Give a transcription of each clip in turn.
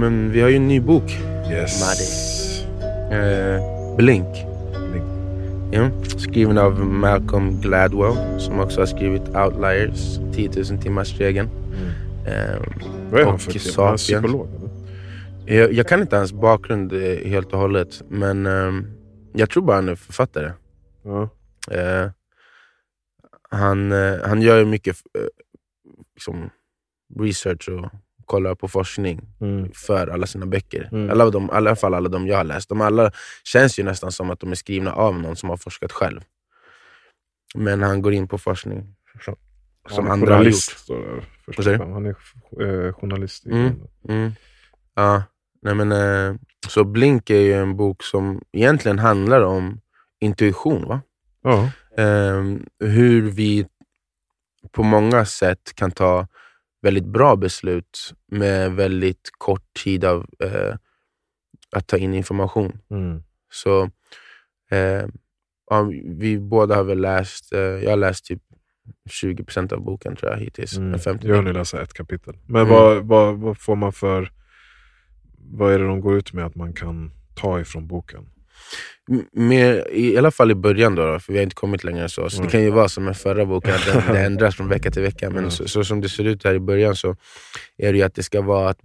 Men vi har ju en ny bok. Yes. Eh, Blink. Blink. Ja, skriven av Malcolm Gladwell som också har skrivit Outliers, 10 000 timmars regeln. Eh, Vad är han för typ? Han är psykolog? Eller? Jag, jag kan inte hans bakgrund eh, helt och hållet, men ehm, jag tror bara han är författare. Ja. Eh, han, eh, han gör ju mycket eh, liksom, research och kollar på forskning Mm. för alla sina böcker. Mm. Alla de, I alla fall alla de jag har läst. De alla känns ju nästan som att de är skrivna av någon som har forskat själv. Men han går in på forskning som, han andra har gjort. främst. Han är eh, journalist. Mm. Mm. Ja, nej men, eh, så Blink är ju en bok som egentligen handlar om intuition. va? Ja. Eh, hur vi på många sätt kan ta väldigt bra beslut med väldigt kort tid av eh, att ta in information. Mm. Så eh, ja, Vi båda har väl läst, eh, jag har läst typ 20% av boken tror jag hittills. Mm. Men 50 Jag har nu läst ett kapitel. Men Mm. vad, vad, vad får man för... Vad är det de går ut med att man kan ta ifrån boken? Mer, I alla fall i början, då, för vi har inte kommit längre än så. Så Mm. Det kan ju vara som med förra boken, att den, det ändras från vecka till vecka. Men Mm. så, så som det ser ut här i början så är det ju att det ska vara att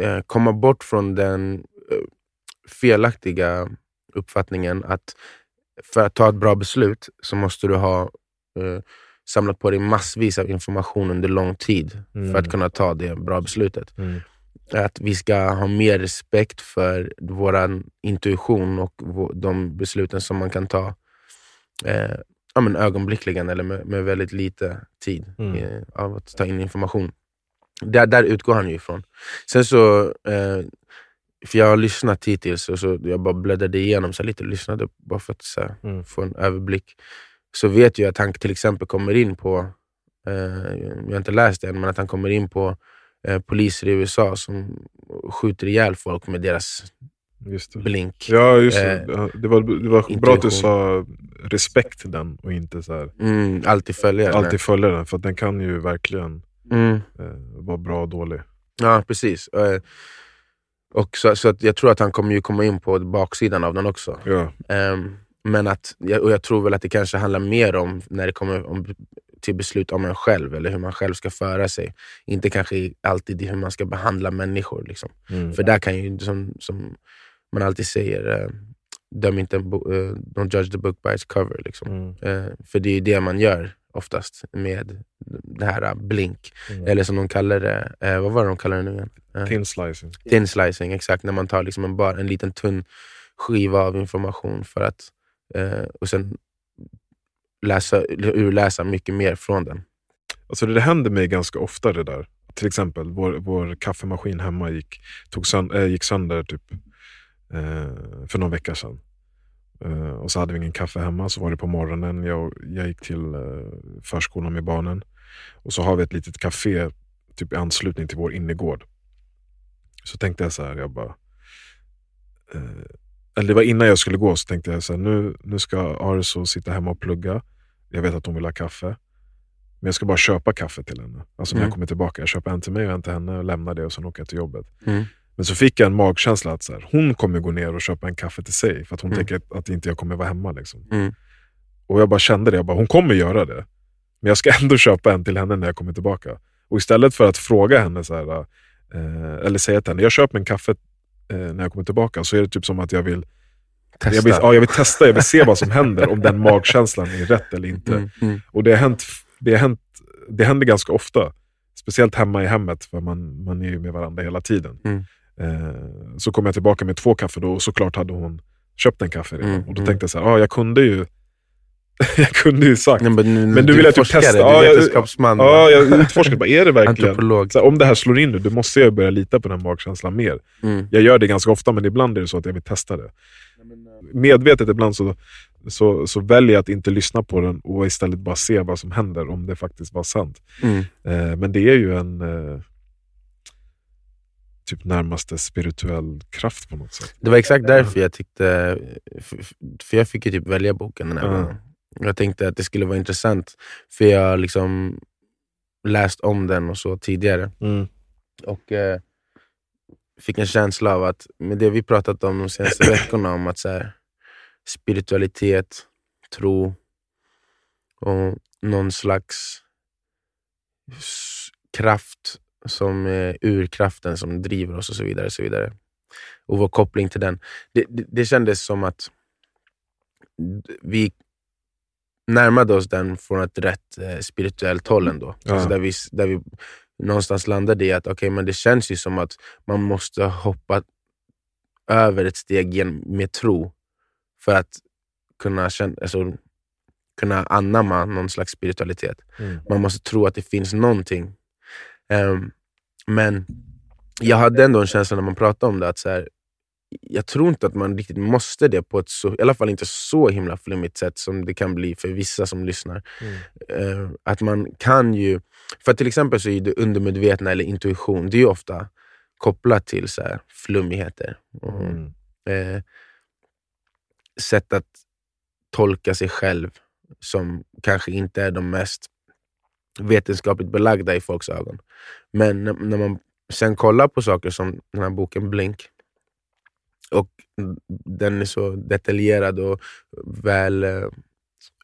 eh, komma bort från den eh, felaktiga uppfattningen att för att ta ett bra beslut så måste du ha eh, samlat på dig massvis av information under lång tid Mm. för att kunna ta det bra beslutet Mm. Att vi ska ha mer respekt för vår intuition och de besluten som man kan ta eh, ja, men ögonblickligen eller med, med väldigt lite tid Mm. eh, av att ta in information. Där, där utgår han ju ifrån. Sen så, eh, för jag har lyssnat hittills och så jag bara bläddrade igenom så lite, lyssnade bara för att här, Mm. få en överblick. Så vet jag att han till exempel kommer in på, eh, jag har inte läst det än, men att han kommer in på poliser i USA som skjuter ihjäl folk med deras blink. Ja, just det. Eh, det var, det var bra att du sa respekt till den och inte så här, Mm, alltid följa den. alltid följa den. För att den kan ju verkligen Mm. eh, vara bra och dålig. Ja, precis. Eh, Och så, så att jag tror att han kommer ju komma in på baksidan av den också. Ja. Ehm, men att, och jag tror väl att det kanske handlar mer om när det kommer om, till beslut om en själv, eller hur man själv ska föra sig. Inte kanske alltid hur man ska behandla människor. Liksom. Mm. För där kan ju, som, som man alltid säger, eh, döm inte en bo- eh, don't judge the book by its cover. Liksom. Mm. Eh, för det är ju det man gör oftast med det här blink. Mm. Eller som de kallar det, eh, vad var det de kallar det nu igen? Eh, Thin slicing. Thin slicing, exakt. När man tar liksom en, bara en liten tunn skiva av information för att eh, och sen läsa, urläsa mycket mer från den. Alltså det, det händer mig ganska ofta det där. Till exempel vår, vår kaffemaskin hemma gick, tog sönd, äh, gick sönder typ, eh, för någon vecka sedan. Eh, och så hade vi ingen kaffe hemma, så var det på morgonen. Jag, jag gick till eh, förskolan med barnen. Och så har vi ett litet café typ i anslutning till vår innergård. Så tänkte jag så här, jag bara... Eh, eller det var innan jag skulle gå, så tänkte jag så här, nu, nu ska Arso sitta hemma och plugga. Jag vet att hon vill ha kaffe. Men jag ska bara köpa kaffe till henne. Alltså när Mm. jag kommer tillbaka. Jag köper en till mig och en till henne och lämnar det och sen åker jag till jobbet. Mm. Men så fick jag en magkänsla att så här, hon kommer gå ner och köpa en kaffe till sig. För att hon Mm. tänker att, inte jag kommer vara hemma. Liksom. Mm. Och jag bara kände det. Jag bara, hon kommer göra det. Men jag ska ändå köpa en till henne när jag kommer tillbaka. Och istället för att fråga henne, så här, eh, eller säga till henne, jag köper en kaffe när jag kommer tillbaka. Så är det typ som att jag vill, Testa. jag vill, ja, jag vill testa, jag vill se vad som händer. Om den magkänslan är rätt eller inte. Mm. Mm. Och det har hänt, det har hänt, det händer ganska ofta. Speciellt hemma i hemmet, för man, man är ju med varandra hela tiden. Mm. Eh, så kom jag tillbaka med två kaffe då och såklart hade hon köpt en kaffe redan. Mm, Och då mm. tänkte jag så här, ah, jag kunde ju jag kunde ju sagt. Nej, men, Men du vill är att jag forskare, testar. Du Ja, är jag- vetenskapsman. Ja, jag utforskade bara, är det verkligen... Här, om det här slår in nu, då måste jag börja lita på den magkänslan mer. Mm. Jag gör det ganska ofta, men ibland är det så att jag vill testa det. Medvetet ibland så, så, så väljer jag att inte lyssna på den och istället bara se vad som händer, om det faktiskt var sant. Mm. Eh, men det är ju en eh, typ närmaste spirituell kraft på något sätt. Det var exakt därför jag tyckte, för- jag fick ju typ välja boken den här Ja. gången. Jag tänkte att det skulle vara intressant, för jag har liksom läst om den och så tidigare. Och eh, fick en känsla av att, med det vi pratat om de senaste veckorna, om att så här, spiritualitet, tro och någon slags kraft som är urkraften som driver oss och så vidare. Och, så vidare. och vår koppling till den. Det, det, det kändes som att vi närmade oss den från ett rätt eh, spirituellt håll ändå. Ja. Alltså där, vi, där vi någonstans landade i att okay, men det känns ju som att man måste hoppa över ett steg med tro för att kunna, känna, alltså, kunna anamma någon slags spiritualitet. Mm. Man måste tro att det finns någonting. Ehm, men jag hade ändå en känsla när man pratade om det att så här, jag tror inte att man riktigt måste det på ett så, i alla fall inte så himla flummigt sätt som det kan bli för vissa som lyssnar. Mm. Eh, att man kan ju, för till exempel så är det undermedvetna eller intuition, det är ju ofta kopplat till så här flummigheter. Och, Mm. eh, sätt att tolka sig själv som kanske inte är de mest vetenskapligt belagda i folks ögon. Men när, när man sen kollar på saker som den här boken Blink, och den är så detaljerad och väl eh,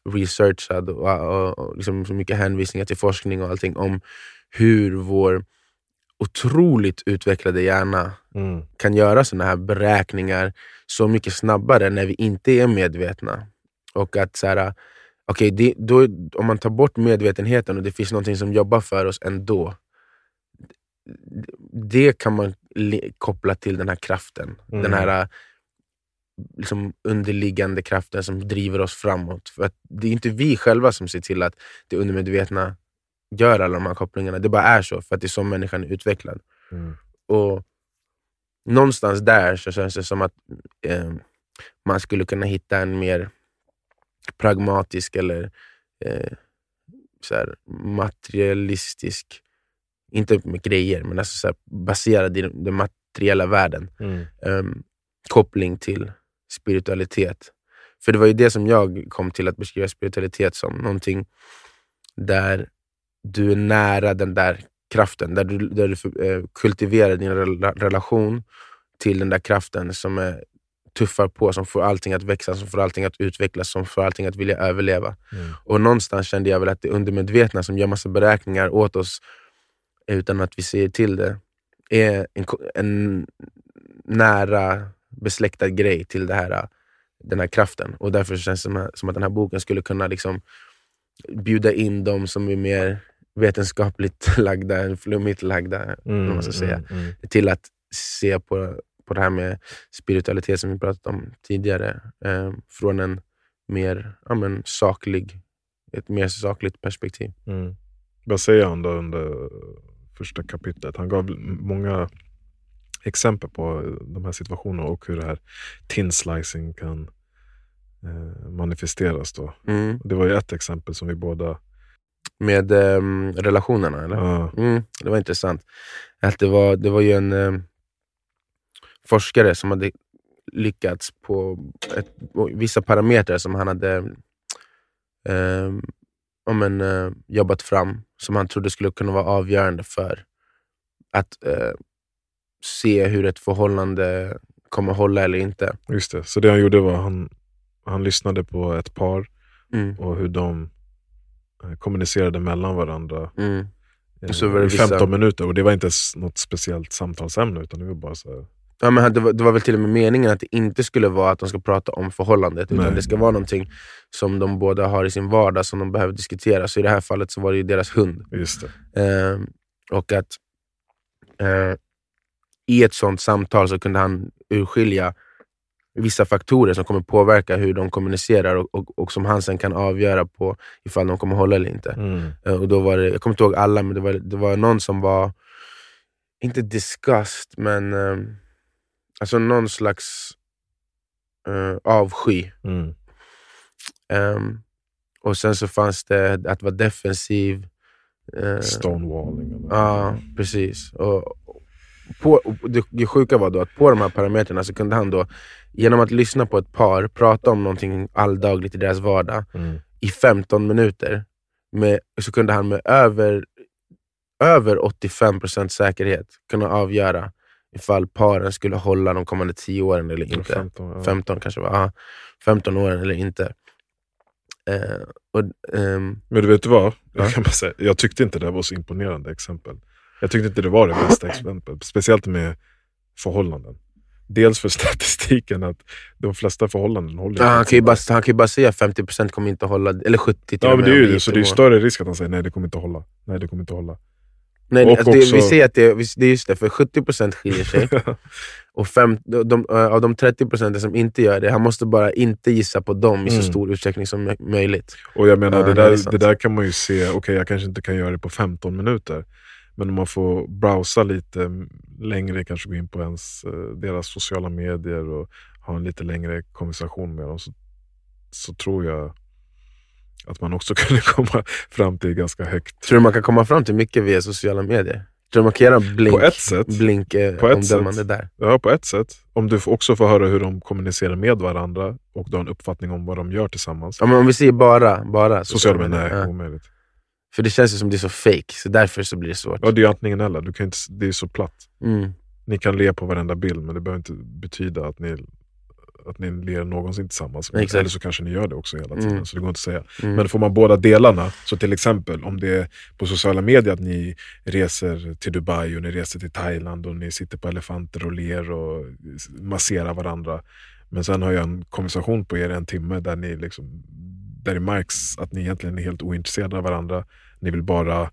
researchad och, och, och liksom så mycket hänvisningar till forskning och allting om hur vår otroligt utvecklade hjärna Mm. kan göra såna här beräkningar så mycket snabbare när vi inte är medvetna. Och att så här, okay, det, då, om man tar bort medvetenheten och det finns någonting som jobbar för oss ändå, det kan man li- koppla till den här kraften. Mm. Den här äh, liksom underliggande kraften som driver oss framåt. För att det är inte vi själva som ser till att det undermedvetna gör alla de här kopplingarna. Det bara är så, för att det är så människan är utvecklad. Mm. Och någonstans där så känns det som att eh, man skulle kunna hitta en mer pragmatisk eller eh, så här, materialistisk, inte med grejer, men alltså så här, baserad i den materiella världen, Mm. ehm, koppling till spiritualitet. För det var ju det som jag kom till att beskriva spiritualitet som, någonting där du är nära den där kraften, där du, där du eh, kultiverar din rela- relation till den där kraften som är, tuffar på, som får allting att växa, som får allting att utvecklas, som får allting att vilja överleva. Mm. Och någonstans kände jag väl att det undermedvetna som gör massa beräkningar åt oss utan att vi ser till det, är en, en nära besläktad grej till det här, den här kraften. Och därför känns det som, som att den här boken skulle kunna liksom bjuda in de som är mer vetenskapligt lagda än flummigt lagda Mm. man ska säga, Mm. Mm. till att se på, på det här med spiritualitet som vi pratat om tidigare eh, från en mer ja, men, saklig, ett mer sakligt perspektiv. Mm. Vad säger han då under första kapitlet? Han gav många exempel på de här situationerna och hur det här tin slicing kan eh, manifesteras. Då. Mm. Det var ju ett exempel som vi båda... Med eh, relationerna, eller? Ja, Mm, det var intressant. Att det, var, det var ju en eh, forskare som hade lyckats på ett, på vissa parametrar som han hade eh, ja, men, eh, jobbat fram, som han trodde skulle kunna vara avgörande för att eh, se hur ett förhållande kommer hålla eller inte. just det. Så det han gjorde var han, han lyssnade på ett par Mm. och hur de eh, kommunicerade mellan varandra Mm. eh, Och så var det i vissa- 15 minuter. Och det var inte något speciellt samtalsämne utan det var bara så här, Ja, men det, var, det var väl till och med meningen att det inte skulle vara att de ska prata om förhållandet, utan Nej. det ska vara någonting som de båda har i sin vardag som de behöver diskutera. Så i det här fallet så var det ju deras hund. just. Eh, och att eh, i ett sånt samtal så kunde han urskilja vissa faktorer som kommer påverka hur de kommunicerar och, och, och som han sen kan avgöra på ifall de kommer hålla eller inte. Mm. Eh, Och då var det, jag kommer inte ihåg alla, men det var, det var någon som var, inte disgust, men eh, alltså någon slags eh, avsky. Mm. Ehm, och sen så fanns det att vara defensiv. eh, Stonewalling. Ja, precis. Och på, det sjuka var då att på de här parametrarna så kunde han då, genom att lyssna på ett par, prata om någonting alldagligt i deras vardag Mm. i 15 minuter, med, så kunde han med över, över 85% säkerhet kunna avgöra ifall paren skulle hålla de kommande 10 åren eller inte. 15, ja. 15 kanske var, aha, 15 åren eller inte. Eh, och, ehm, Men du vet du vad? Ja. Jag, kan bara säga, jag tyckte inte det var så imponerande exempel. Jag tyckte inte det var det bästa exemplet. Speciellt med förhållanden. Dels för statistiken att de flesta förhållanden håller ja, han, kan ju bara, han kan ju bara säga 50% kommer inte hålla, eller 70 till Ja men det är ju det, så det är större risk att han säger nej det kommer inte att hålla. Nej det kommer inte att hålla. Nej, Och alltså det, vi också- ser att det, det är just det, för 70% skiljer sig. och fem, de, eh, av de 30% som inte gör det, han måste bara inte gissa på dem i så Mm. stor utsträckning som mö- möjligt. Och jag menar, Ja, det, det är där, sant. det där kan man ju se, okej jag kanske inte kan göra det på 15 minuter. Men om man får browsa lite längre, kanske gå in på ens, eh, deras sociala medier och ha en lite längre konversation med dem, så, så tror jag att man också kunde komma fram till ganska högt. Tror du man kan komma fram till mycket via sociala medier? Tror du man kan göra blink, På ett sätt. blink eh, På ett sätt. där? Ja, på ett sätt. Om du också får höra hur de kommunicerar med varandra och du har en uppfattning om vad de gör tillsammans. Ja, men om vi säger bara, bara Sociala medier, nej, ja. omöjligt. För det känns ju som det är så fake, så därför så blir det svårt. Ja, det är antingen eller. Du kan inte, det är så platt. Mm. Ni kan le på varenda bild, men det behöver inte betyda att ni, att ni ler någonsin tillsammans. Exakt. Eller så kanske ni gör det också hela tiden, Mm. så det går inte att säga. Mm. Men får man båda delarna, så till exempel om det är på sociala medier att ni reser till Dubai och ni reser till Thailand och ni sitter på elefanter och ler och masserar varandra. Men sen har jag en konversation på er en timme där ni liksom, där det märks att ni egentligen är helt ointresserade av varandra. Ni vill bara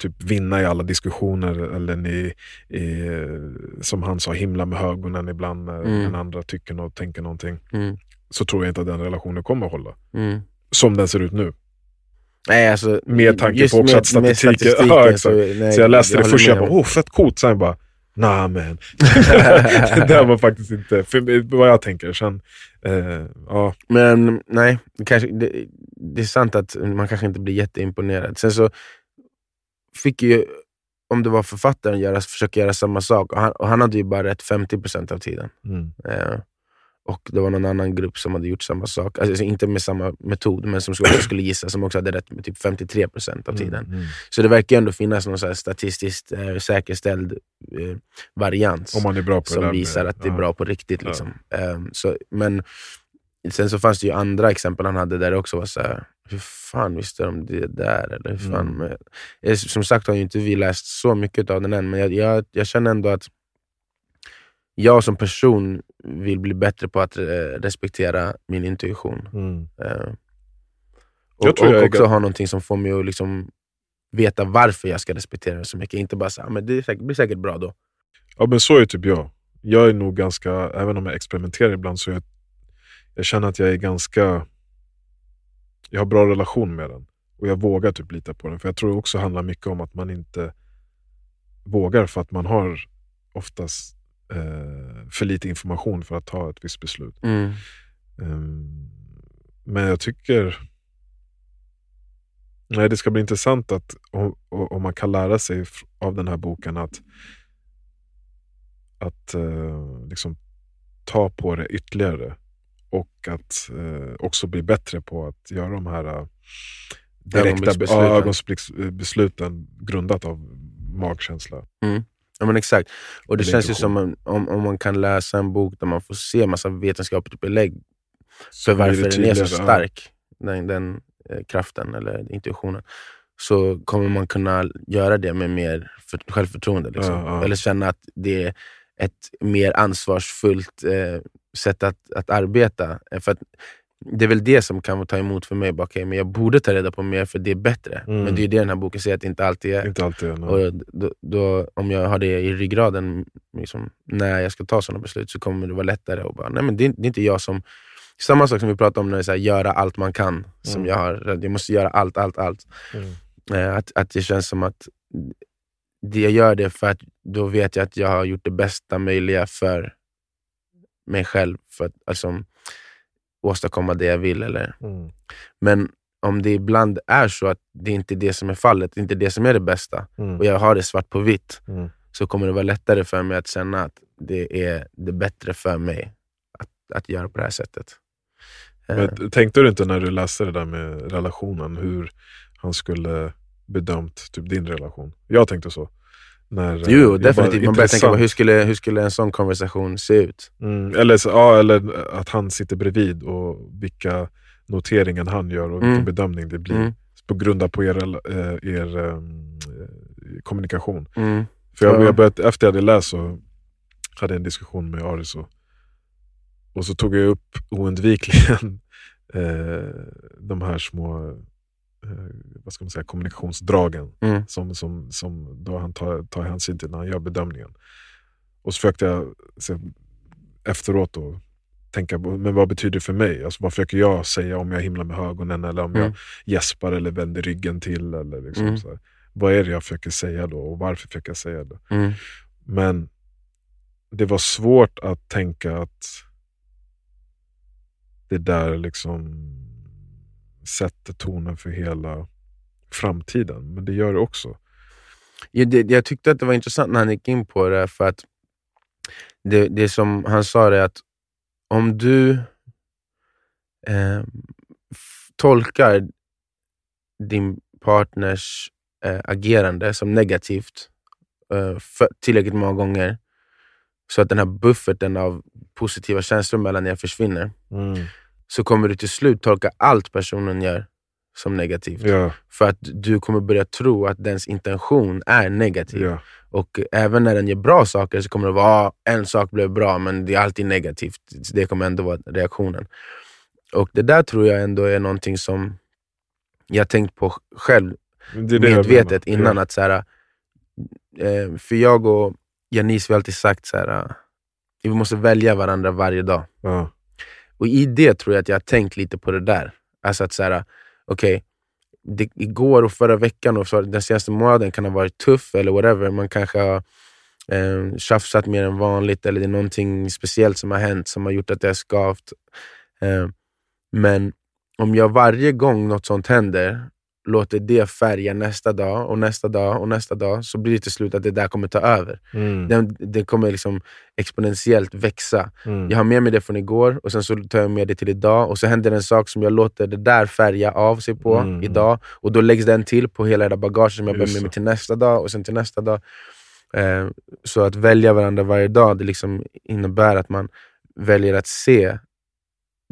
typ vinna i alla diskussioner eller ni, eh, som han sa, himla med ögonen ibland när Mm. den andra tycker något, tänker någonting. Mm. Så tror jag inte att den relationen kommer att hålla. Mm. Som den ser ut nu. Nej, alltså, Med tanke på också med- att statistiken... Ja, så, nej, så jag läste det först och jag bara, om- oh fett coolt. Sen bara, nah men. det där var faktiskt inte, för vad jag tänker. Sen, eh, ja, Men nej, kanske, det, det är sant att man kanske inte blir jätteimponerad. Sen så fick ju, om det var författaren, göra, försöka göra samma sak. Och han, och han hade ju bara rätt 50% av tiden. mm, Eh, och det var någon annan grupp som hade gjort samma sak. Alltså inte med samma metod, men som skulle, skulle gissa, som också hade rätt med typ 53% av tiden. mm, mm. Så det verkar ändå finnas någon så statistiskt eh, säkerställd eh, det som visar att det är ja. bra på riktigt. Ja. Liksom. Ehm, så, men sen så fanns det ju andra exempel han hade där det också var så här, hur fan visste de det där? Eller hur fan, Mm. eh, som sagt har ju inte vi läst så mycket av den än, men jag, jag, jag känner ändå att jag som person vill bli bättre på att eh, respektera min intuition. Mm. Eh, Jag och tror och jag är också ha någonting som får mig att liksom veta varför jag ska respektera den så mycket. Inte bara säga men det är blir säkert bra då. Ja men så är typ jag. Jag är nog ganska, även om jag experimenterar ibland, så jag, jag känner att jag är ganska... Jag har bra relation med den. Och jag vågar typ lita på den. För jag tror också det handlar mycket om att man inte vågar för att man har oftast eh, för lite information för att ta ett visst beslut. Mm. Ehm, men jag tycker... Nej, det ska bli intressant att om, om man kan lära sig av den här boken att, att eh, liksom ta på det ytterligare. Och att eh, också bli bättre på att göra de här eh, direkta Ögonblicksbesluten. ögonblicksbesluten grundat av magkänsla. Ja men exakt. Och det Eller känns ju som om, om, om man kan läsa en bok där man får se massa vetenskapligt belägg för varför det den är så stark, den, den eh, kraften eller intuitionen, så kommer man kunna göra det med mer för, självförtroende. Liksom. Ja, ja. Eller känna att det är ett mer ansvarsfullt eh, sätt att, att arbeta. Eh, För att det är väl det som kan ta emot för mig. Bara, okay, men jag borde ta reda på mer för det är bättre. Mm. Men det är det den här boken säger att det inte alltid är. Inte alltid. Och då, då, om jag har det i ryggraden liksom, när jag ska ta sådana beslut så kommer det vara lättare att bara, nej men det, är- det är inte jag som... Samma sak som vi pratade om när det är här, göra allt man kan. Som Mm. jag har, jag måste göra allt, allt, allt. Mm. Eh, att, att det känns som att det jag gör det för att då vet jag att jag har gjort det bästa möjliga för mig själv. För att alltså, åstadkomma det jag vill. Eller. Mm. Men om det ibland är så att det inte är det som är fallet, det är inte det som är det bästa, Mm. och jag har det svart på vitt, Mm. så kommer det vara lättare för mig att känna att det är det bättre för mig att, att göra på det här sättet. Eh, Men tänkte du inte när du läste det där med relationen, hur han skulle bedömt typ din relation? Jag tänkte så. När, eh, Jo, jag definitivt. Man börjar tänka på hur skulle, hur skulle en sån konversation se ut? Mm, eller, så, ja, eller att han sitter bredvid och vilka noteringar han gör och vilken Mm. bedömning det blir. Mm. På grund av på er, eh, er ehm, eh, kommunikation. Mm. För jag, Ja. jag började, efter jag hade läst så hade jag en diskussion med Aris och, och så tog jag upp oundvikligen eh, de här små eh, vad ska man säga, kommunikationsdragen Mm. som, som, som då han tar, tar hänsyn till när han gör bedömningen. Och så försökte jag så, efteråt då, tänka men vad betyder det för mig? Alltså, vad försöker jag säga om jag himlar med ögonen eller om Mm. jag gäspar eller vänder ryggen till? Eller liksom, Mm. så här. Vad är det jag försöker säga då och varför försöker jag säga det? Mm. Men det var svårt att tänka att det där liksom sätter tonen för hela framtiden. Men det gör det också. Ja, det, jag tyckte att det var intressant när han gick in på det, för att det, det som han sa är att om du eh, tolkar din partners eh, agerande som negativt eh, för, tillräckligt många gånger, så att den här bufferten av positiva känslor mellan er försvinner, så kommer du till slut tolka allt personen gör som negativt. Ja, För att du kommer börja tro att dens intention är negativ. ja, Och även när den gör bra saker så kommer det vara "Ah, en sak blev bra, men det är alltid negativt. Det kommer ändå vara reaktionen. Och det där tror jag ändå är någonting som jag tänkt på själv det det medvetet innan. att så här, eh, För jag och Janice vi har alltid sagt så här, eh, vi måste välja varandra varje dag. Ja, och i det tror jag att jag har tänkt lite på det där. Alltså att så här, okay, det, igår och förra veckan och för, den senaste månaden kan ha varit tuff eller whatever. Man kanske har eh, tjafsat mer än vanligt eller det är någonting speciellt som har hänt som har gjort att det har skavt. Eh, men om jag varje gång något sånt händer låter det färga nästa dag och nästa dag och nästa dag så blir det till slut att det där kommer ta över. mm, Den, det kommer liksom exponentiellt växa. mm, Jag har med mig det från igår och sen så tar jag med det till idag och så händer en sak som jag låter det där färga av sig på Mm. idag och då läggs den till på hela det bagaget som jag bär med mig det. till nästa dag och sen till nästa dag. Eh, så att välja varandra varje dag det liksom innebär att man väljer att se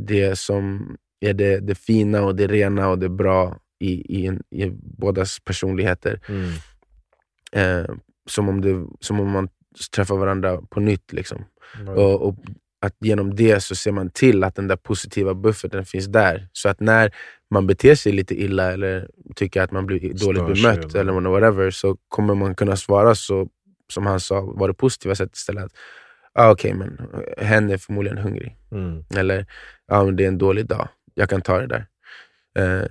det som är det, det fina och det rena och det bra i, i, en, i bådas personligheter. mm. Eh, som, om det, som om man träffar varandra på nytt. Liksom. Ja. Och, och att genom det så ser man till att den där positiva bufferten finns där. Så att när man beter sig lite illa eller tycker att man blir dåligt Stör sig bemött eller- eller whatever, så kommer man kunna svara så, som han sa, var det positiva sättet istället. Att, ah, Okej, men hen är förmodligen hungrig. Mm. Eller ah, men det är en dålig dag, jag kan ta det där. Eh,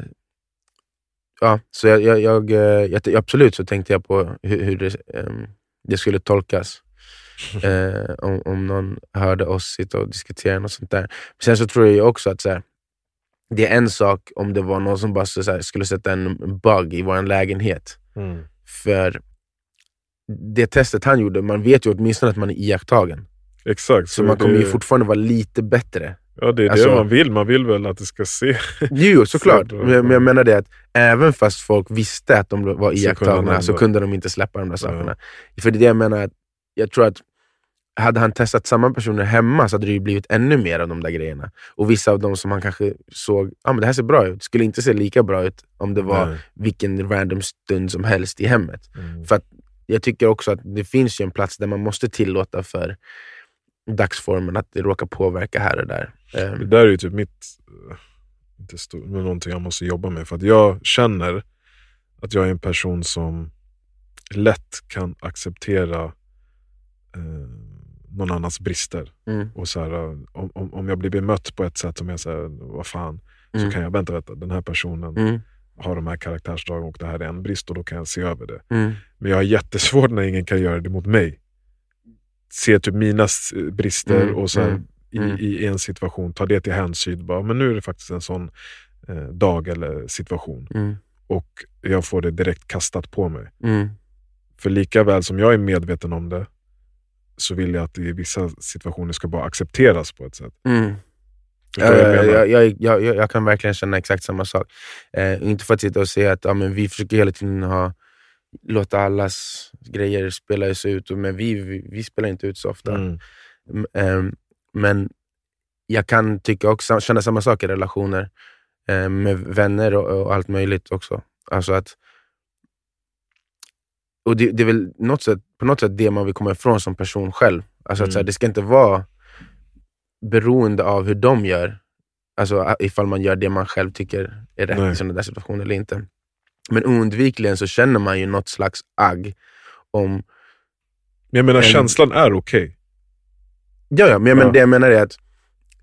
ja, så jag, jag, jag, eh, absolut så tänkte jag på hur, hur det, ehm, det skulle tolkas. Eh, om, om någon hörde oss sitta och diskutera något sånt där. Sen så tror jag också att så här, det är en sak om det var någon som bara så, så här, skulle sätta en bug i vår lägenhet. Mm. För det testet han gjorde, man vet ju åtminstone att man är iakttagen. Exakt. Så man kommer ju fortfarande vara lite bättre. Ja, det är alltså- det man vill. Man vill väl att det ska se... Jo, såklart. Så- Men jag, men jag menar det att även fast folk visste att de var iakttagna så kunde de inte släppa de där sakerna. För det är det jag menar, att jag tror att hade han testat samma personer hemma så hade det ju blivit ännu mer av de där grejerna. Och vissa av dem som han kanske såg, ah, men det här ser bra ut, skulle inte se lika bra ut om det var Nej. vilken random stund som helst i hemmet. Mm. För jag tycker också att det finns ju en plats där man måste tillåta för dagsformen att det råkar påverka här och där. Ehm, Det där är ju typ mitt... eh, Inte stor, men någonting jag måste jobba med. För att jag känner att jag är en person som lätt kan acceptera eh, någon annans brister. mm, Och så här, eh, om, om, om jag blir bemött på ett sätt som jag säger, vad fan, Mm. så kan jag, vänta, vänta, den här personen mm, har de här karaktärsdragen och det här är en brist och då kan jag se över det. mm, Men jag har jättesvårt när ingen kan göra det mot mig. Se typ mina brister Mm, och så här, mm, mm. i, i en situation, ta det till hänsyn. Bara, men nu är det faktiskt en sån eh, dag eller situation. mm, Och jag får det direkt kastat på mig. mm. För lika väl som jag är medveten om det, så vill jag att det i vissa situationer ska bara accepteras på ett sätt. Mm. Jag Eh, jag, jag, jag, jag kan verkligen känna exakt samma sak. Eh, inte för att sitta och säga att ja, men vi försöker hela tiden ha låta allas grejer spelas ut, men vi, vi, vi spelar inte ut så ofta. Mm. Ehm, Men jag kan tycka också, känna samma sak i relationer eh, med vänner och, och allt möjligt också. Alltså att, och det, det är väl något sätt, på något sätt det man vill komma ifrån som person själv. Alltså att, så här, Mm. det ska inte vara beroende av hur de gör, alltså ifall man gör det man själv tycker är rätt Nej. i sådana där situationer eller inte. Men oundvikligen så känner man ju något slags agg om Men jag menar, En- känslan är okej. Ja, ja men, jag Ja. men det jag menar är att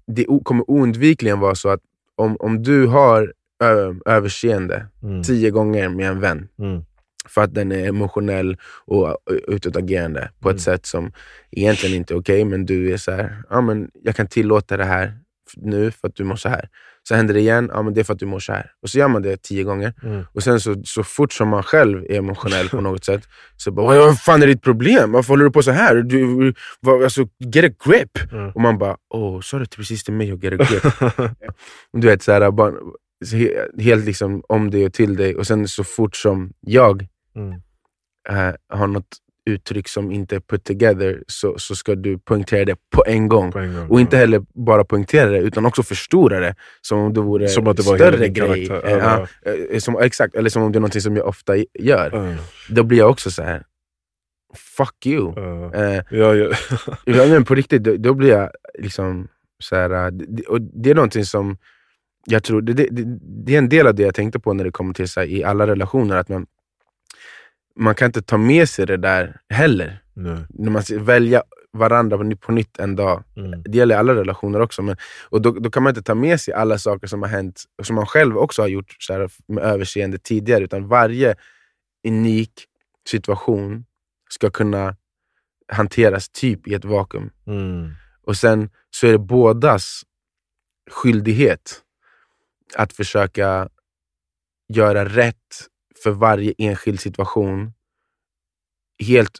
det kommer oundvikligen vara så att om, om du har ö, överseende Mm. tio gånger med en vän Mm. för att den är emotionell och utåtagerande på Mm. ett sätt som egentligen inte är okej, men du är så här, ja, men jag kan tillåta det här nu för att du mår så här. Så händer det igen, ja, men det är för att du mår så här. Och så gör man det tio gånger. Mm. Och sen så, så fort som man själv är emotionell på något sätt, så bara vad fan är ditt problem? Varför håller du på så här? Du, vad, alltså, get a grip! Mm. Och man bara, åh, sa du precis till mig att get a grip? du vet, så här, bara, helt liksom om dig och till dig. Och sen så fort som jag Mm. eh, har något uttryck som inte är put together, så, så ska du poängtera det på en gång. På en gång. Och inte heller bara poängtera det, utan också förstora det som om det vore Som att det var större grej. Eh, Ja, ja, eh, som, exakt, eller som om det är något som jag ofta gör. Då blir jag också så här. fuck you. Ja. Eh, Ja, men på riktigt, då, då blir jag liksom så här, det, och det är någonting som jag tror, det, det, det, det är en del av det jag tänkte på när det kommer till så här, i alla relationer, att man, man kan inte ta med sig det där heller. Nej. När man ska välja varandra på, ny- på nytt en dag. Mm. Det gäller alla relationer också. Men, och då, då kan man inte ta med sig alla saker som har hänt, som man själv också har gjort så här, med överseende tidigare, utan varje unik situation ska kunna hanteras typ i ett vakuum. Mm. Och sen så är det bådas skyldighet att försöka göra rätt för varje enskild situation. Helt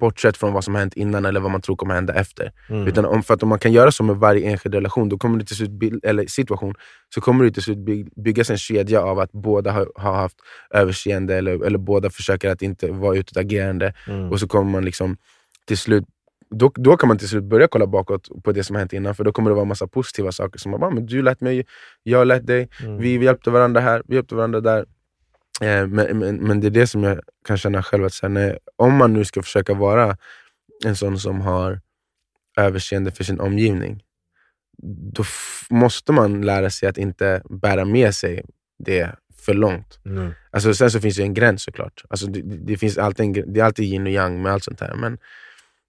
bortsett från vad som har hänt innan eller vad man tror kommer hända efter. Mm. Utan om, för att om man kan göra så med varje enskild relation, då kommer det till slut, eller situation, så kommer det till slut by- byggas en kedja av att båda har, har haft överseende eller, eller båda försöker att inte vara utåtagerande. Mm. Och så kommer man liksom till slut då, då kan man till slut börja kolla bakåt på det som har hänt innan, för då kommer det vara massa positiva saker. som man bara, men Du lät mig, jag lärt dig, Mm. vi, vi hjälpte varandra här, vi hjälpte varandra där. Eh, men, men, men det är det som jag kan känna själv, att så här, när, om man nu ska försöka vara en sån som har överseende för sin omgivning, då måste man lära sig att inte bära med sig det för långt. Mm. Alltså, sen så finns det en gräns såklart. Alltså, det, det, finns alltid en, det är alltid yin och yang med allt sånt här. Men,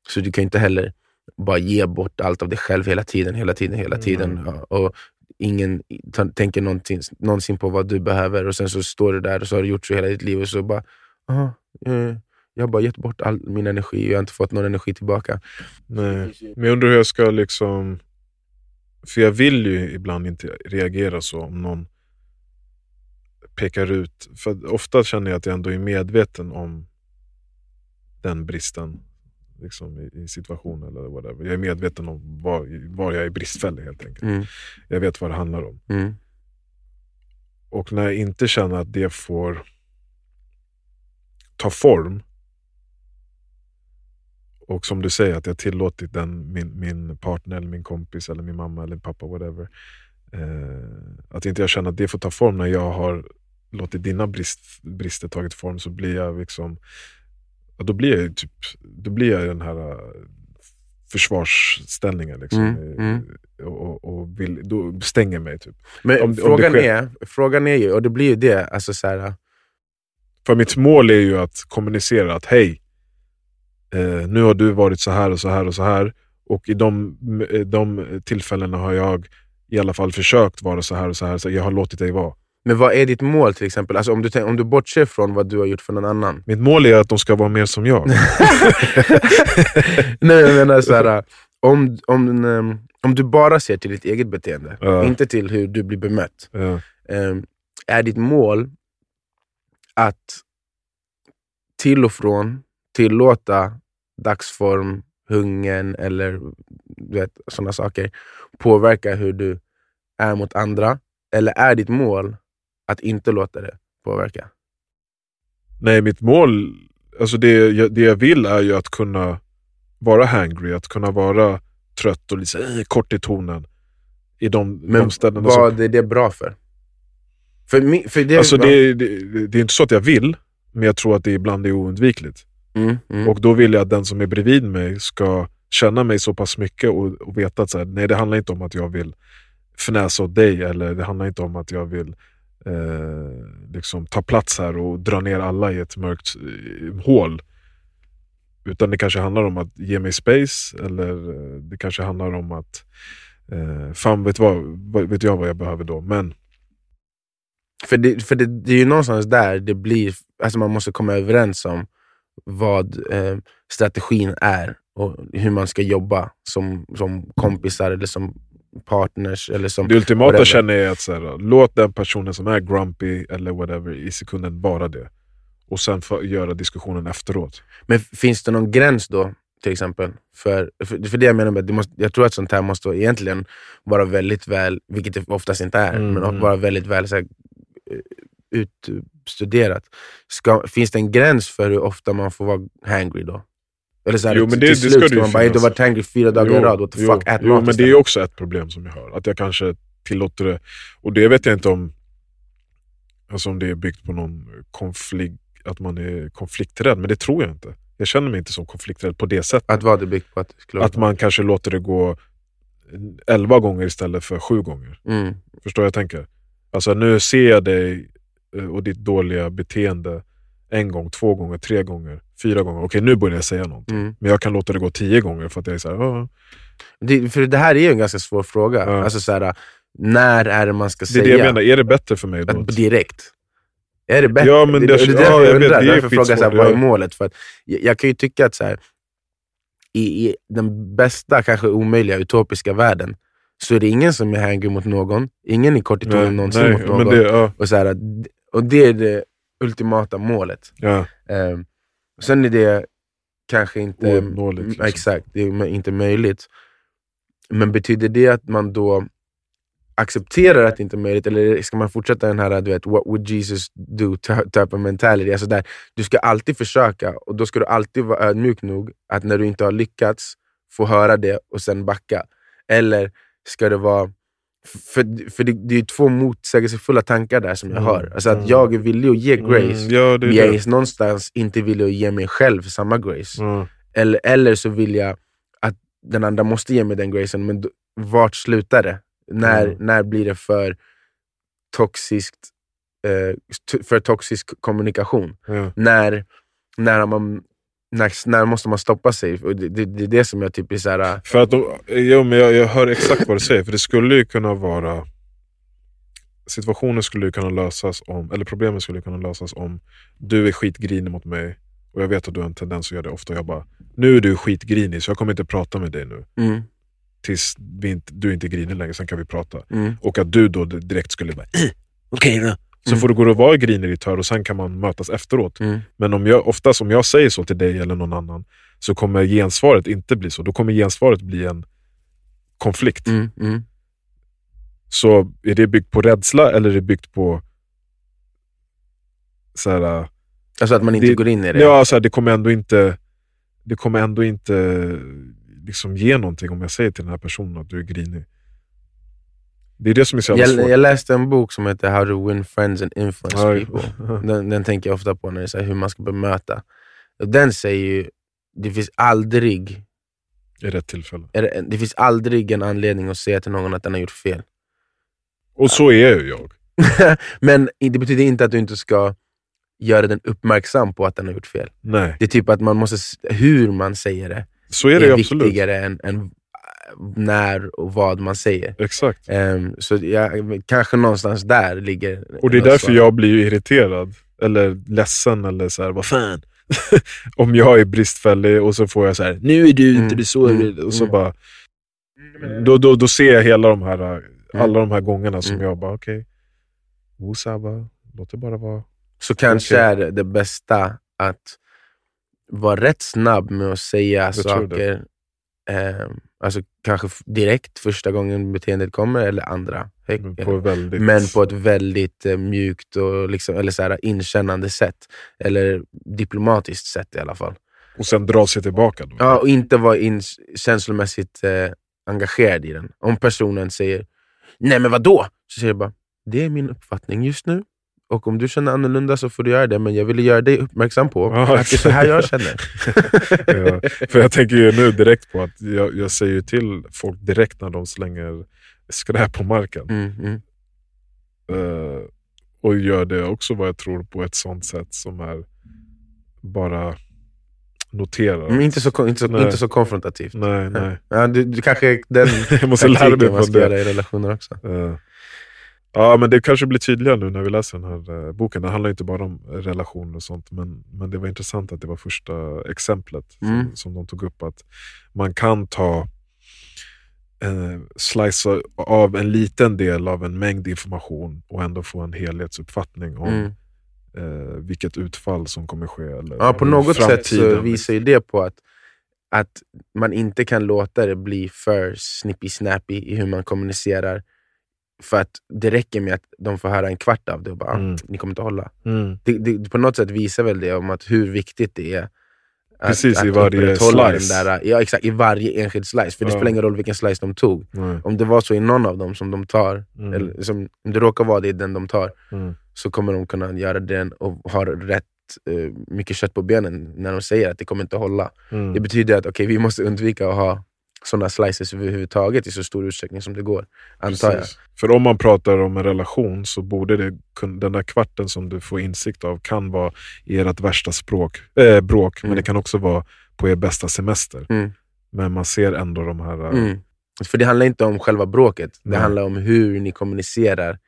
så du kan inte heller bara ge bort allt av dig själv hela tiden, hela tiden, hela tiden. Mm. Ja, och ingen tänker någonting, någonsin på vad du behöver och sen så står du där och så har du gjort så hela ditt liv och så bara, aha, eh, jag har bara gett bort all min energi och jag har inte fått någon energi tillbaka. Nej. Men jag undrar hur jag ska liksom... För jag vill ju ibland inte reagera så om någon pekar ut. För ofta känner jag att jag ändå är medveten om den bristen liksom, i, i situationen eller whatever. Jag är medveten om var, var jag är bristfällig helt enkelt. Mm, Jag vet vad det handlar om. mm, Och när jag inte känner att det får ta form. Och som du säger, att jag tillåtit den, min, min partner, eller min kompis, eller min mamma eller pappa, whatever. Eh, att inte jag känner att det får ta form när jag har låtit dina brist, brister tagit form så blir jag liksom då blir jag typ, då blir jag den här eh, försvarsställningen liksom. Mm, mm. Och, och, vill, då stänger mig typ. Men Om om frågan, sker- är, frågan är ju, och det blir ju det, alltså så här, För mitt mål är ju att kommunicera att hej, eh, nu har du varit så här och så här och så här. Och i de, eh, de tillfällena har jag i alla fall försökt vara så här och så här. Så jag har låtit dig vara. Men vad är ditt mål till exempel? Alltså om, du, om du bortser från vad du har gjort för någon annan. Mitt mål är att de ska vara mer som jag. Nej jag menar så här, om, om, ehm, om du bara ser till ditt eget beteende, Ja. inte till hur du blir bemött. Ja. ehm, är ditt mål att till och från tillåta dagsform, hungern eller sådana saker påverka hur du är mot andra? Eller är ditt mål att inte låta det påverka? Nej, mitt mål, alltså det, jag- det jag vill är ju att kunna vara hangry, att kunna vara trött och lite eh, kort i tonen. I de, Men de ställena som vad är det bra för? För, mi, för det, Alltså det, det, det är inte så att jag vill, men jag tror att det ibland är oundvikligt. Mm, mm. Och då vill jag att den som är bredvid mig ska känna mig så pass mycket och, och veta att så här, nej, det handlar inte om att jag vill fnäsa åt dig eller det handlar inte om att jag vill eh, liksom ta plats här och dra ner alla i ett mörkt eh, hål. Utan det kanske handlar om att ge mig space eller eh, det kanske handlar om att eh, fan vet, vad- vet jag vad jag behöver då. Men För, det, för det, det är ju någonstans där det blir, alltså man måste komma överens om vad eh, strategin är och hur man ska jobba som, som kompisar eller som partners. Eller som Det ultimata whatever. känner jag är att så här, låt den personen som är grumpy eller whatever i sekunden vara det. Och sen få göra diskussionen efteråt. Men finns det någon gräns då, till exempel? För, för, för det jag menar med att det måste, jag tror att sånt här måste egentligen vara väldigt väl, vilket det oftast inte är, Mm, men mm. vara väldigt väl så här, eh, utstuderat. Ska, finns det en gräns för hur ofta man får vara hangry då? Eller så här, Jo, men till det- det slut ska man bara, du har varit hangry fyra dagar i rad, what the jo, fuck, ät jo, mat men det är också ett problem som jag har. Att jag kanske tillåter det. Och det vet jag inte om, alltså om det är byggt på någon konflikt, att man är konflikträdd. Men det tror jag inte. Jag känner mig inte som konflikträdd på det sättet. Att vad det byggt på att Att man kanske låter det gå elva gånger istället för sju gånger. mm. Förstår jag tänker? Alltså nu ser jag dig eh, och ditt dåliga beteende en gång, två gånger, tre gånger, fyra gånger. Okej, nu börjar jag säga någonting. Mm. Men jag kan låta det gå tio gånger för att jag är såhär. Det, för det här är ju en ganska svår fråga. Ja. Alltså så här, när är det man ska det är säga? det jag menar. Är det bättre för mig då? Att, direkt. Är det bättre? Ja, men det, det- det, är ja, därför jag jag vet, undrar. är Därför frågar jag vad är ja. målet? För att jag, jag kan ju tycka att så här, i, i den bästa, kanske omöjliga, utopiska världen så är det ingen som är hangry mot någon. Ingen är kort i tonen någonsin nej, mot någon. det, ja, och, så här, och det är det ultimata målet. ja. Eh, sen är det kanske inte... Ouppnåeligt, liksom. Exakt, det är inte möjligt. Men betyder det att man då accepterar att det inte är möjligt, eller ska man fortsätta den här du vet, what would Jesus do type of mentality? Alltså där, du ska alltid försöka, och då ska du alltid vara ödmjuk nog att när du inte har lyckats, få höra det och sen backa. Eller ska det vara... För, för det, det är ju två motsägelsefulla tankar där som jag Mm, hör. Alltså att mm. jag är villig att ge grace, Mm, ja, men jag är någonstans inte villig att ge mig själv samma grace. Ja. Eller, eller så vill jag att den andra måste ge mig den gracen, men då, vart slutar det? När, Mm. när blir det för toxiskt, eh, för toxisk kommunikation? När, när, har man, när, när måste man stoppa sig? Och det, det, det är det som jag typ är så här, För att de, jo, men jag, jag hör exakt vad du säger, för det skulle ju kunna vara Situationen skulle ju kunna lösas om, eller problemet skulle kunna lösas om du är skitgrinig mot mig och jag vet att du har en tendens att göra det ofta och jag bara Nu är du skitgrinig så jag kommer inte prata med dig nu mm, tills vi inte, du inte är grinig längre, sen kan vi prata. mm, Och att du då direkt skulle bara "Eh, okej då. Så Mm. får du gå och vara i hör och sen kan man mötas efteråt. mm, Men om jag, oftast om jag säger så till dig eller någon annan så kommer gensvaret inte bli så. Då kommer gensvaret bli en konflikt. mm, mm. Så är det byggt på rädsla eller är det byggt på så här, äh, Alltså att man inte Det- går in i det. ja, så här, det kommer ändå inte det kommer ändå inte liksom ge någonting om jag säger till den här personen att du är grinig. Det är det som är så jävla jag, svårt. jag läste en bok som heter How to win friends and influence Ja, people. Den, den tänker jag ofta på när det är hur man ska bemöta. Och den säger ju, det finns aldrig I rätt tillfälle. är det, det finns aldrig en anledning att säga till någon att den har gjort fel. Och så är ju jag. Men det betyder inte att du inte ska göra den uppmärksam på att den har gjort fel. Nej, Det är typ att man måste, hur man säger det så är är, det absolut. viktigare än, än äh, när och vad man säger. Exakt. Ehm, så jag, kanske någonstans där ligger Och det är därför svar. jag blir ju irriterad, eller ledsen, eller så här, vad fan. Om jag är bristfällig och så får jag så här, nu är du inte Mm, så, mm, och så mm. bara, då, då, då ser jag hela de här, alla de här gångerna som Mm. jag bara, okej, okay. bara, låt det bara vara. Så kanske Okej. är det, det bästa att vara rätt snabb med att säga tror det. saker eh, alltså kanske direkt första gången beteendet kommer, eller andra. Men På väldigt... Men på ett väldigt eh, mjukt och liksom, eller så här, inkännande sätt. Eller diplomatiskt sätt i alla fall. Och sen dra sig tillbaka. Då. Ja, och inte vara in, känslomässigt eh, engagerad i den. Om personen säger Nej men vadå? Så säger jag bara, det är min uppfattning just nu. Och om du känner annorlunda så får du göra det, men jag ville göra dig uppmärksam på Ja, att det är så här jag känner. Ja, för jag tänker ju nu direkt på att jag, jag säger till folk direkt när de slänger skräp på marken. Mm, mm. Eh, och gör det också vad jag tror på ett sånt sätt som är bara noterar. Men inte, så, inte, så, Nej. inte så konfrontativt. Nej, nej. Ja, du, du kanske den Jag måste lära mig på ska det. i relationer också. Eh, Ja, men det kanske blir tydligare nu när vi läser den här eh, boken. Det handlar inte bara om relationer och sånt, men, men det var intressant att det var första exemplet Mm. som, som de tog upp. Att man kan ta eh, slice av en liten del av en mängd information och ändå få en helhetsuppfattning om Mm. eh, vilket utfall som kommer ske. Eller Ja, på något sätt så visar ju det på att, att man inte kan låta det bli för snippy-snappy i hur man kommunicerar. För att det räcker med att de får höra en kvart av det och bara, Mm. ah, ni kommer inte hålla. Mm. Det, det, på något sätt visar väl det om att hur viktigt det är att, Precis, i att varje upprätthålla slice. Den där, ja, exakt, i varje enskild slice. För det Ja. spelar ingen roll vilken slice de tog. Nej. Om det var så i någon av dem som de tar, Mm. eller som, om det råkar vara det i den de tar, Mm. så kommer de kunna göra den och ha rätt eh, mycket kött på benen när de säger att det kommer inte hålla. Mm. Det betyder att okej, vi måste undvika att ha sådana slices överhuvudtaget i så stor utsträckning som det går. Antar jag. För om man pratar om en relation så borde det, den där kvarten som du får insikt av kan vara i ert värsta språk, äh, bråk, men Mm. det kan också vara på er bästa semester. Mm. Men man ser ändå de här... äh, Mm. För det handlar inte om själva bråket, det Nej. handlar om hur ni kommunicerar.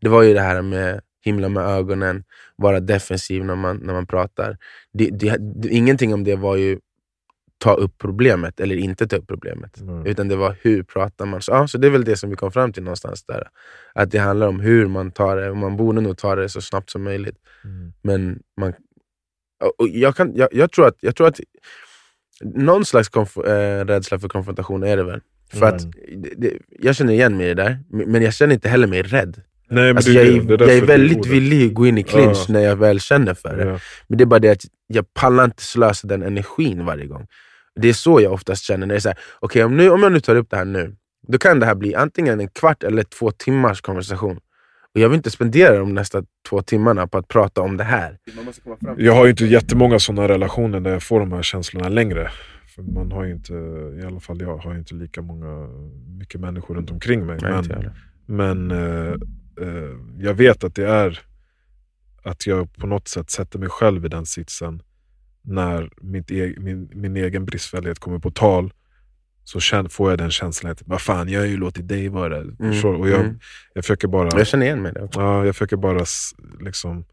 Det var ju det här med himla med ögonen, vara defensiv när man, när man pratar. Det, det, det, ingenting om det var ju ta upp problemet eller inte ta upp problemet. Mm. Utan det var hur pratar man. Så, ja, så det är väl det som vi kom fram till någonstans där. Att det handlar om hur man tar det, man borde nog ta det så snabbt som möjligt. Mm. Men man, och jag, kan, jag, jag, tror att, jag tror att någon slags konf- eh, rädsla för konfrontation är det väl. För Mm. att det, Jag känner igen mig i det där, men jag känner inte heller mig rädd. Nej, Alltså jag, är jag är väldigt villig att gå in i clinch Ja. när jag väl känner för det. Ja. Men det är bara det att jag pallar inte slösa den energin varje gång. Det är så jag oftast känner. när det är så här, Okej, om, nu, om jag nu tar upp det här nu, då kan det här bli antingen en kvart eller två timmars konversation. Och Jag vill inte spendera de nästa två timmarna på att prata om det här. Jag har ju inte jättemånga sådana relationer där jag får de här känslorna längre. För man har ju inte, i alla fall jag, har ju inte lika många, mycket människor runt omkring mig. Nej, men. Men eh, eh, jag vet att det är att jag på något sätt sätter mig själv i den sitsen när mitt e min, min egen bristfällighet kommer på tal. Så får jag den känslan att vad fan, jag har ju låtit dig vara Mm, förstår du? Och jag, mm. jag försöker bara Jag känner igen mig det. Ja, jag försöker bara liksom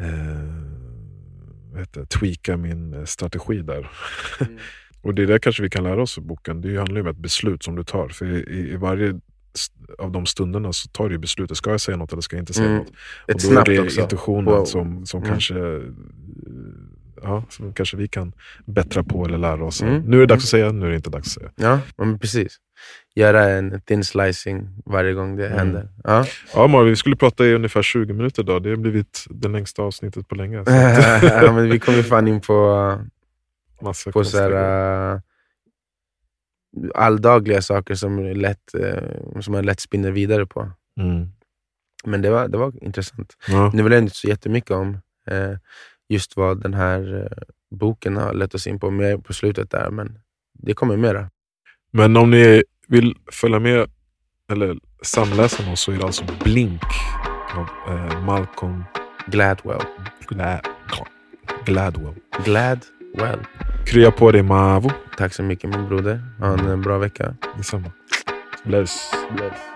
eh, heter det, tweaka min eh, strategi där. Mm. och det där kanske vi kan lära oss i boken. Det handlar ju om ett beslut som du tar. För i, i varje av de stunderna så tar du beslutet. Ska jag säga något eller ska jag inte säga Mm. något? Ett och då snabbt är det också. intuitionen Wow. som, som Mm. kanske Ja, som kanske vi kan bättra på eller lära oss. Mm. Nu är det dags att säga, nu är det inte dags att säga. Ja, men precis. Göra en thin slicing varje gång det Mm. händer. Ja. Ja Marvin, vi skulle prata i ungefär 20 minuter idag. Det har blivit det längsta avsnittet på länge. Så ja, men vi kommer fan in på, massa på så här, uh, alldagliga saker som, är lätt, eh, som man lätt spinner vidare på. Mm. Men det var, det var intressant. Ja. Nu vill jag inte så jättemycket om eh, just vad den här eh, boken har lett oss in på mer på slutet där, men det kommer mera. Men om ni vill följa med eller samläsa med oss så är det alltså Blink av eh, Malcolm Gladwell. Gla Gladwell. Glad well. Krya på dig Mavo. Tack så mycket min broder. Ha en eh, bra vecka. Detsamma. Bless. Bless.